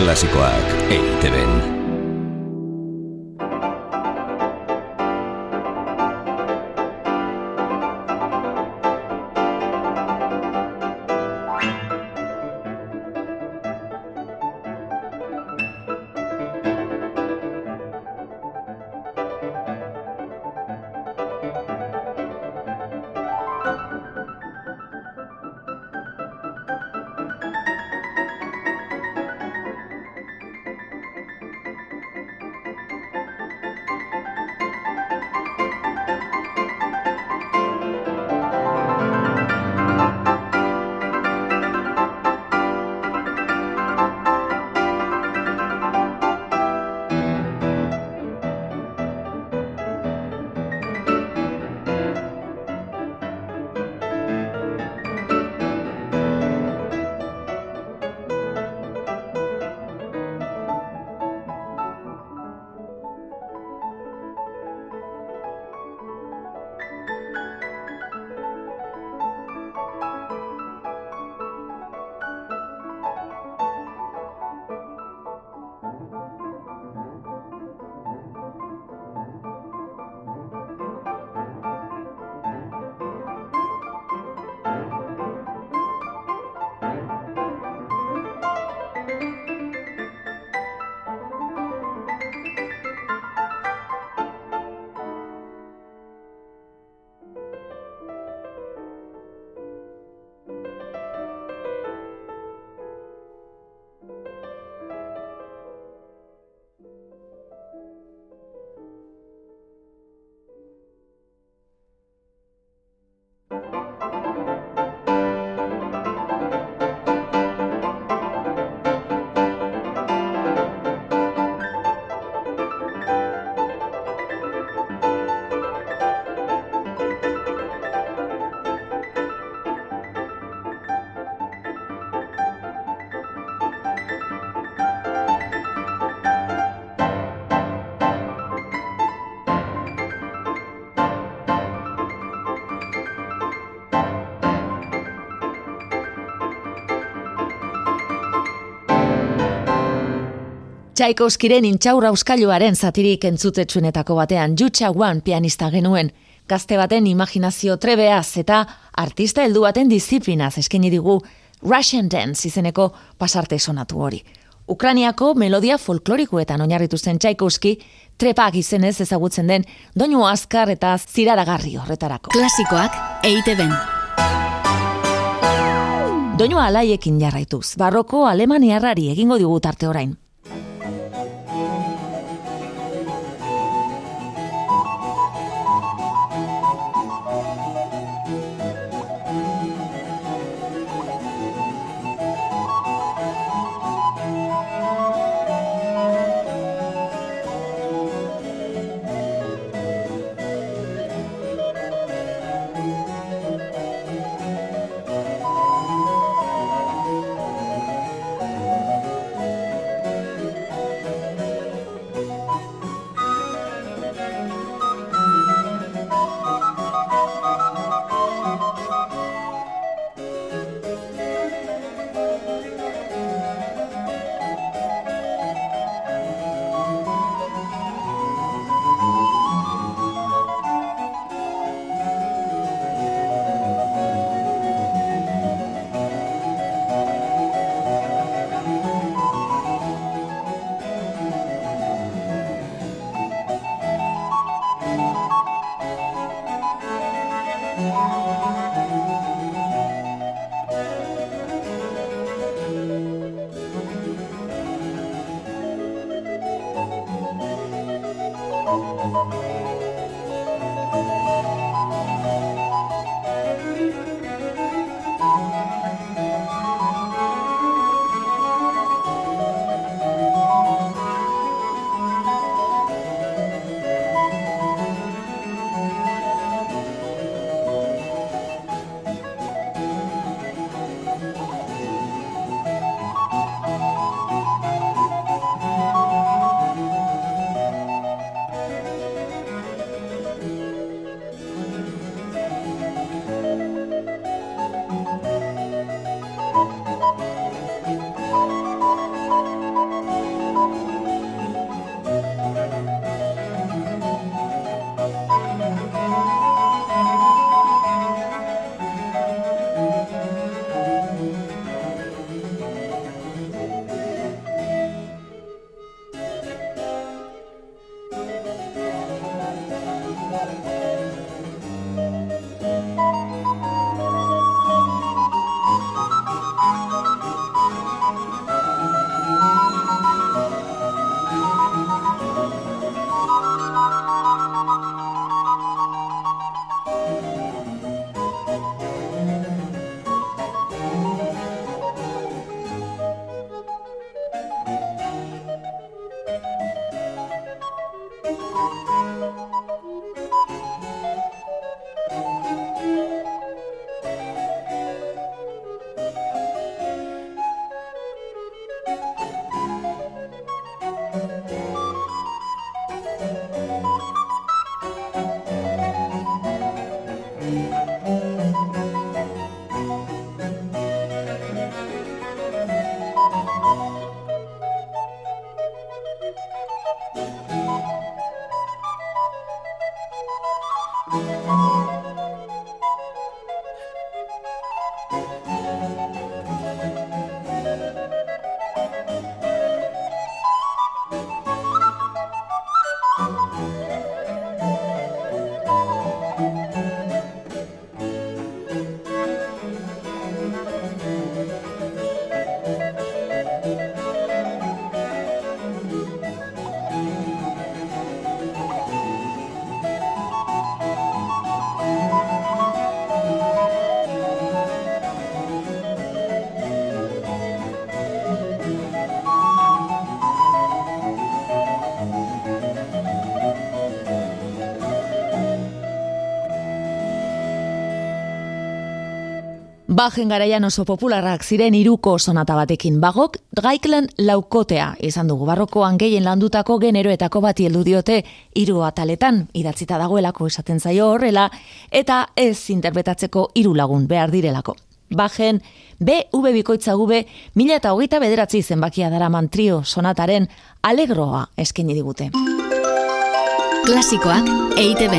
Klasikoak Tchaikovskiren intxaurra euskailuaren zatirik entzutetsuenetako batean Jutsa One pianista genuen, gazte baten imaginazio trebeaz eta artista heldu baten disiplinaz eskaini digu Russian Dance izeneko pasarte sonatu hori. Ukraniako melodia folklorikoetan oinarritu zen Tchaikovsky, trepak izenez ezagutzen den doinu azkar eta ziraragarri horretarako. Klasikoak eite ben. Doinu alaiekin jarraituz, barroko alemaniarrari egingo digu tarte orain. Bajen garaian oso popularrak ziren iruko sonata batekin bagok, gaiklen laukotea izan dugu barrokoan gehien landutako generoetako bati heldu diote hiru ataletan idatzita dagoelako esaten zaio horrela eta ez interpretatzeko hiru lagun behar direlako. Bajen, B, V, bikoitza V, mila eta hogeita bederatzi zenbakia daraman trio sonataren alegroa eskaini digute. Klasikoak eite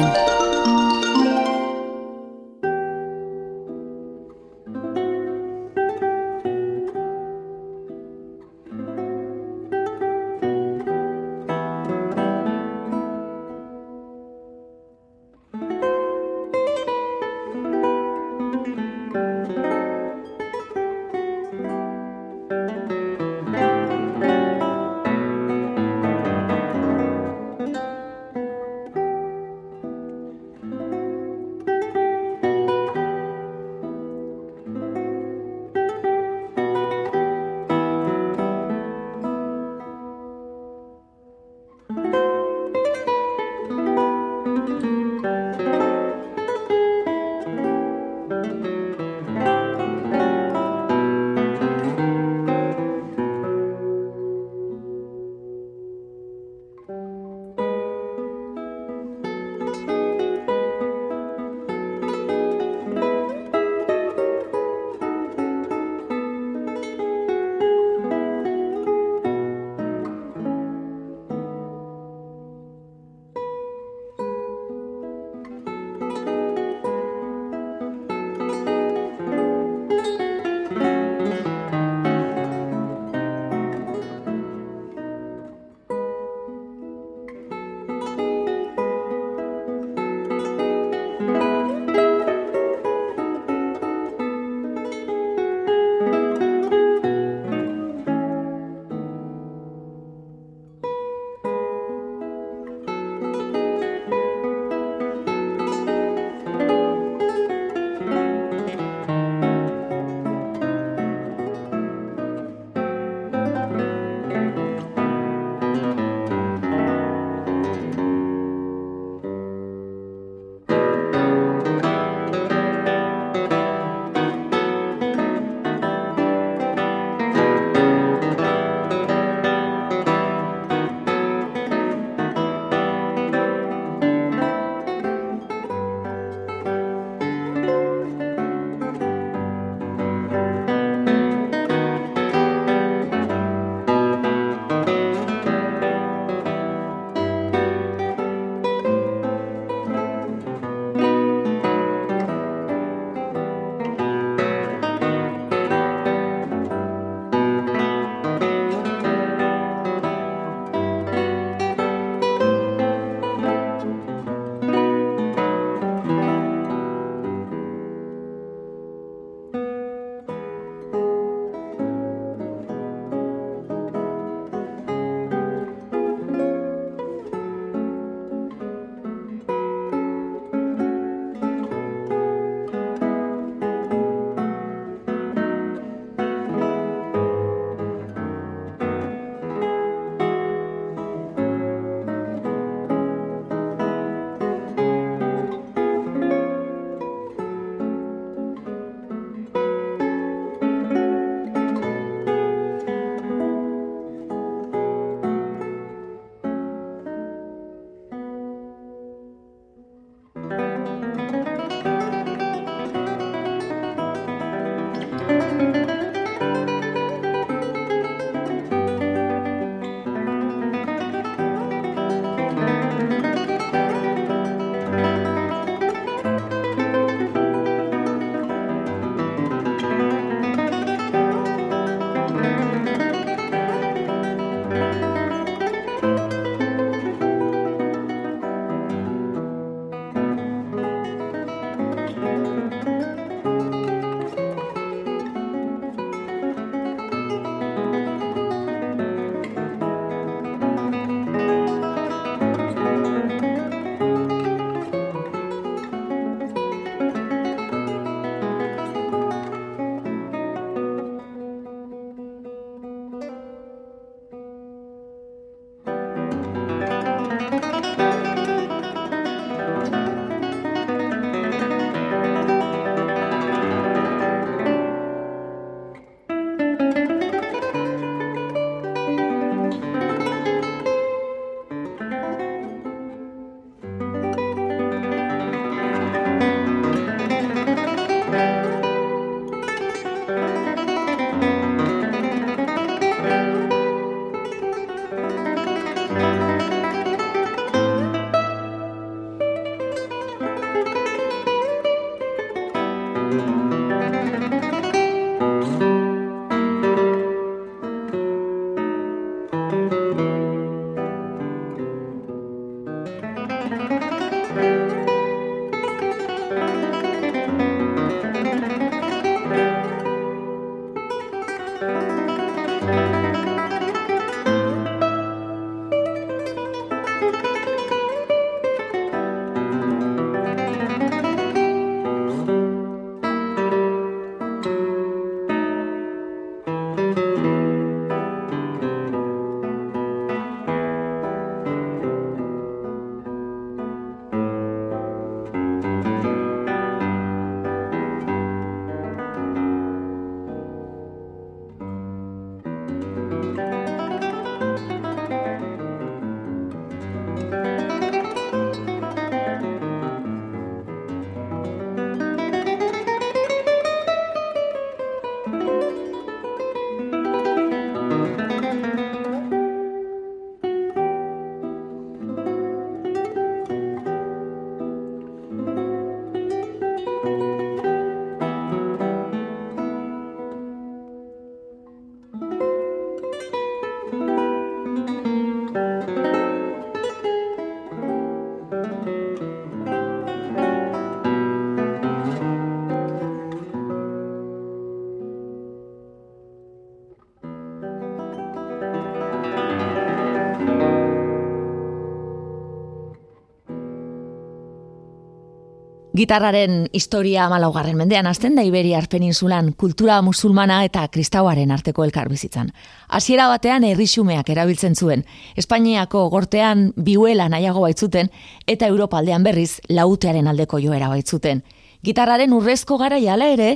Gitarraren historia malaugarren mendean azten da Iberiar peninsulan kultura musulmana eta kristauaren arteko elkarbizitzan. Hasiera batean errixumeak erabiltzen zuen, Espainiako gortean biuela nahiago baitzuten eta Europaldean berriz lautearen aldeko joera baitzuten. Gitarraren urrezko gara jala ere,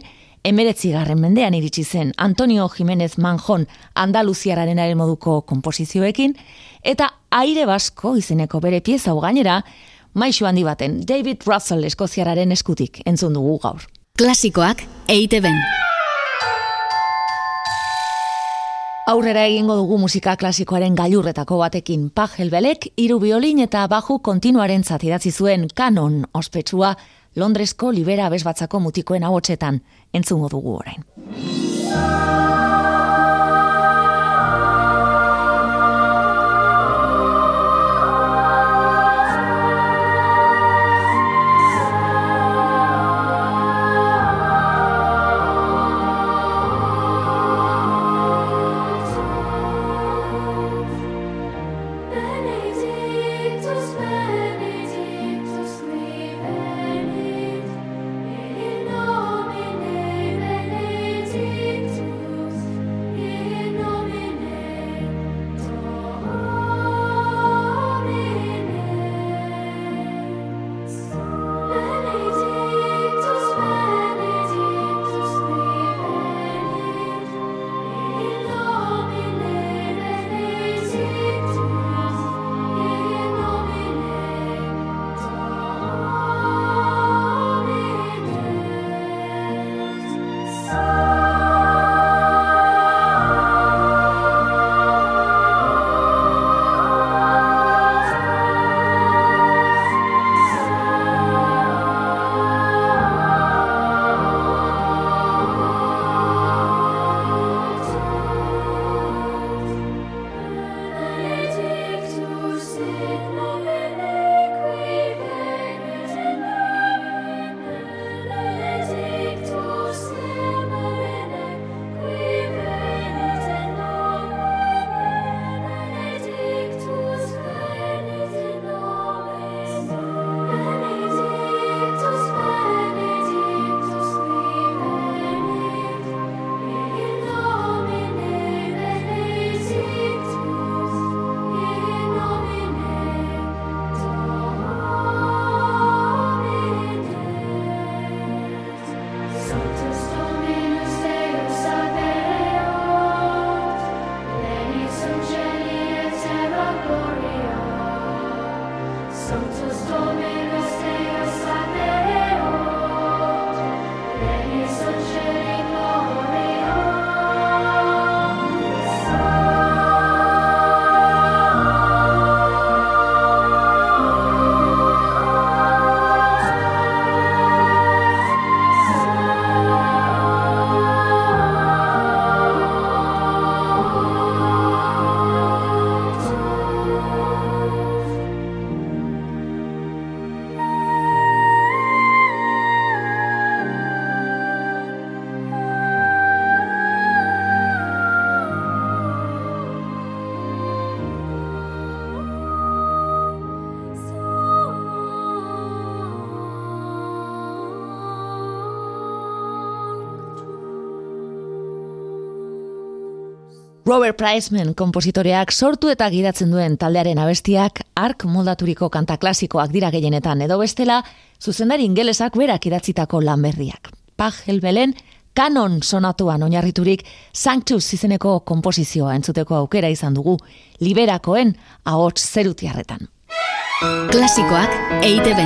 emeretzi garren mendean iritsi zen Antonio Jiménez Manjon Andaluziararen moduko komposizioekin, eta aire basko izeneko bere pieza gainera, maixu handi baten David Russell eskoziararen eskutik entzun dugu gaur. Klasikoak eite ben. Aurrera egingo dugu musika klasikoaren gailurretako batekin Pajel Belek, iru biolin eta baju kontinuaren zatidatzi zuen kanon ospetsua Londresko libera bezbatzako mutikoen hau entzungo dugu orain. Robert Priceman kompositoreak sortu eta gidatzen duen taldearen abestiak ark moldaturiko kanta klasikoak dira gehienetan edo bestela zuzendari ingelesak berak idatzitako lan berriak. Pag helbelen kanon sonatuan oinarriturik Sanctus izeneko komposizioa entzuteko aukera izan dugu liberakoen ahots zerutiarretan. Klasikoak eite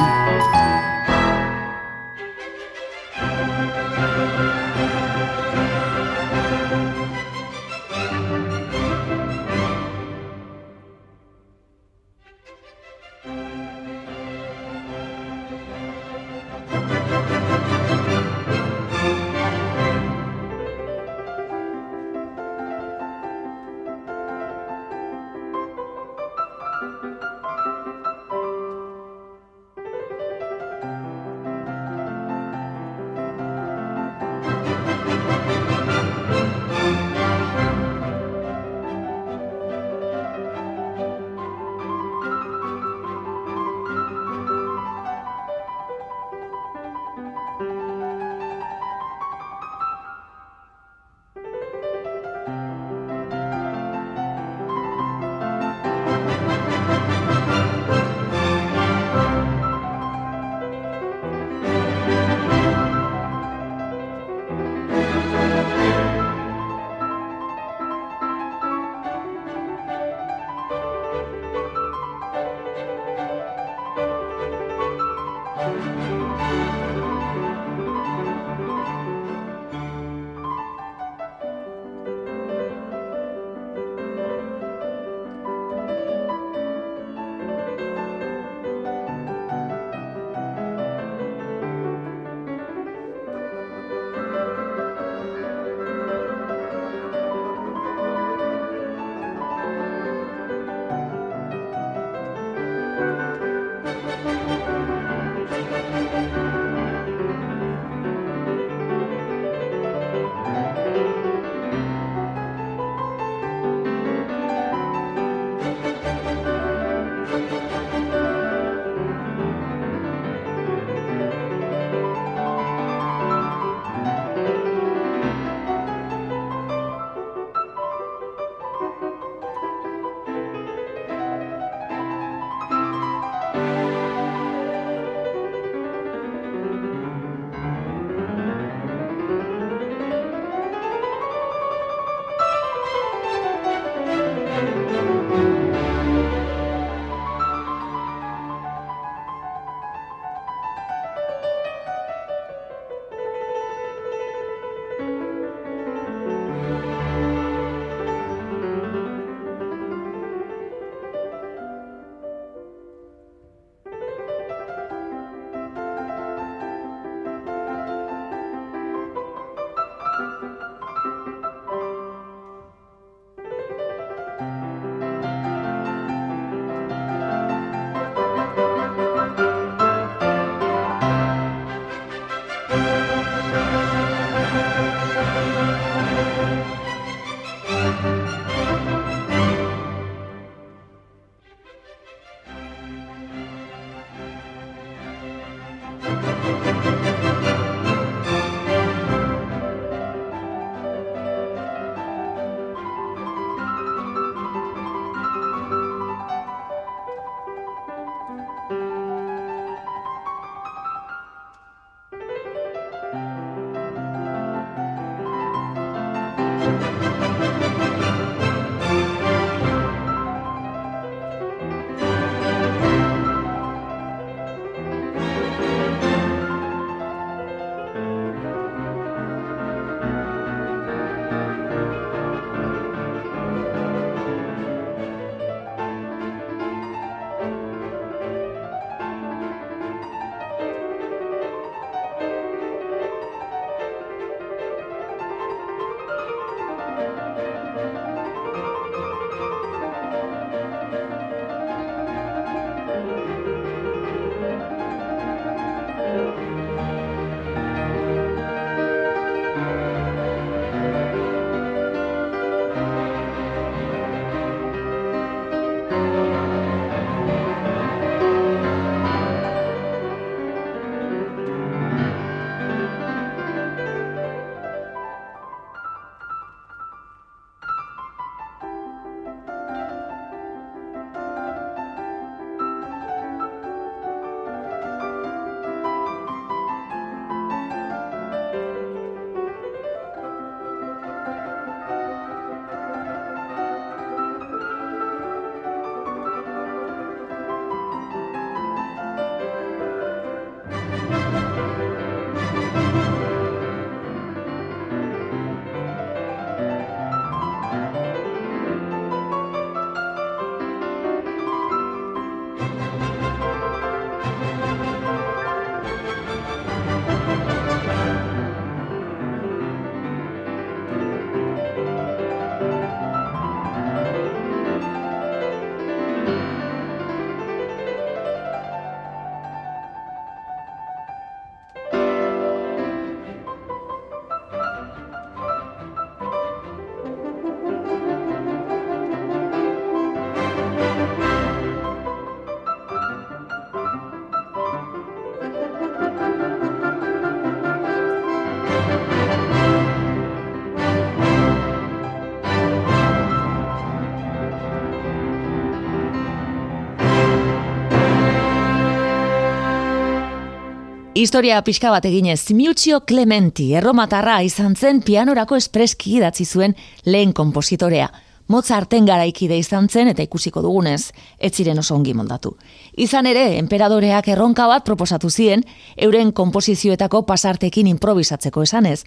Historia pixka bat eginez, Miutzio Clementi, erromatarra izan zen pianorako espreski idatzi zuen lehen kompositorea. Mozarten garaikide izan zen eta ikusiko dugunez, ez ziren oso ongi moldatu. Izan ere, enperadoreak erronka bat proposatu zien, euren komposizioetako pasartekin improvisatzeko esanez.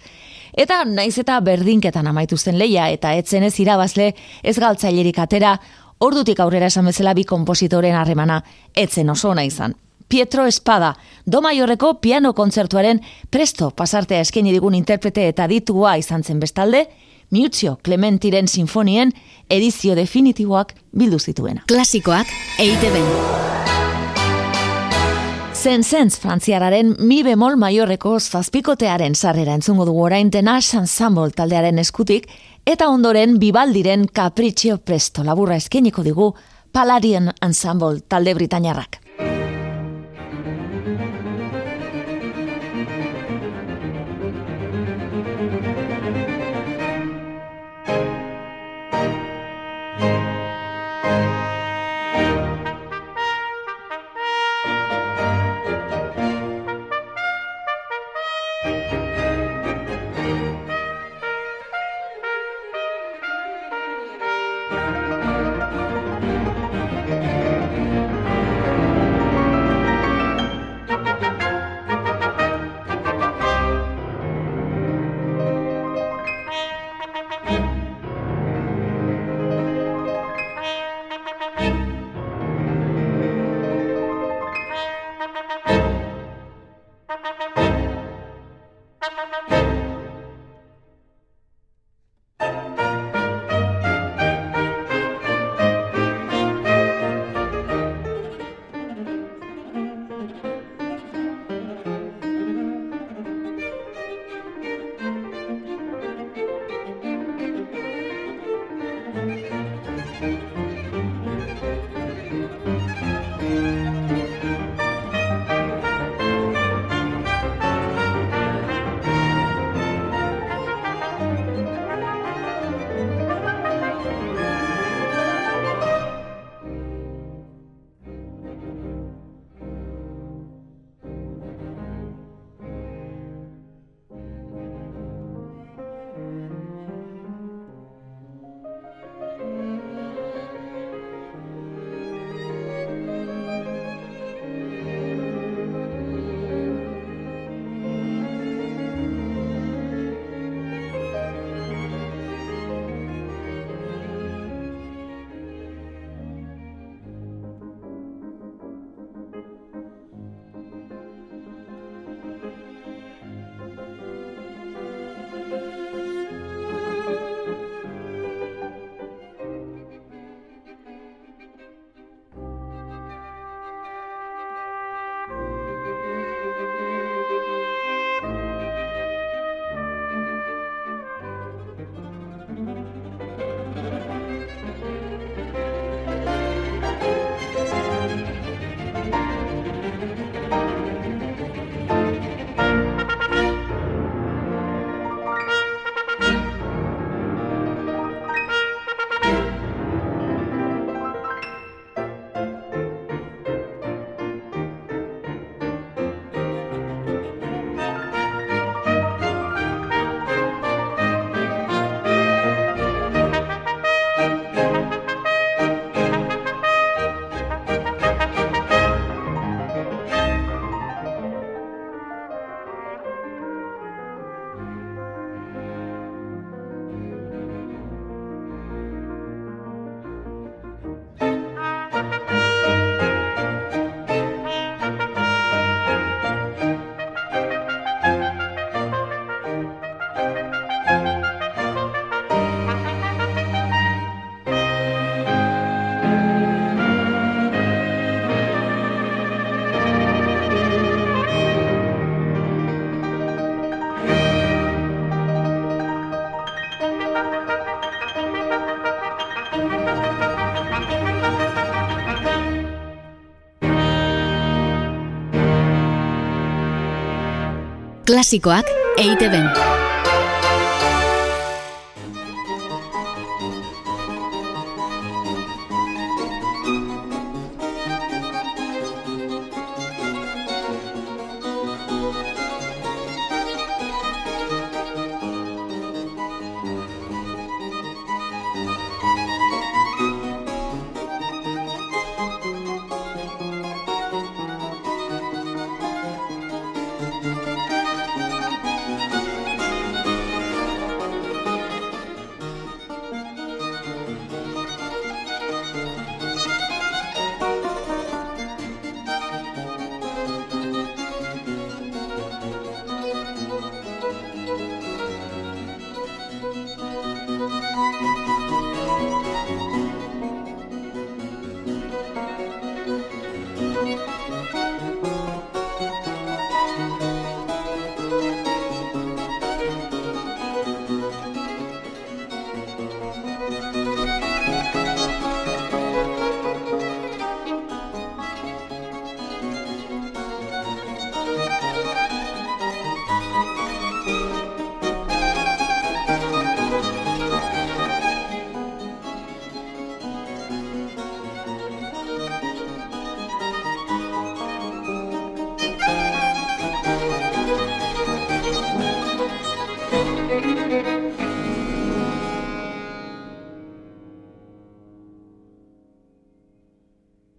Eta naiz eta berdinketan amaitu zen leia eta etzen ez irabazle ez galtzailerik atera, ordutik aurrera esan bezala bi kompositoren harremana etzen oso ona izan. Pietro Espada, do maiorreko piano kontzertuaren presto pasartea eskeni digun interprete eta ditua izan zen bestalde, Miutzio Clementiren sinfonien edizio definitiboak bildu zituena. Klasikoak EITB. Zen zenz frantziararen mi bemol maiorreko zazpikotearen sarrera entzungo dugu orain Tenash Ensemble taldearen eskutik, eta ondoren bibaldiren Capriccio Presto laburra eskeniko digu Palladian Ensemble talde Britainiarrak. Klasikoak EITB.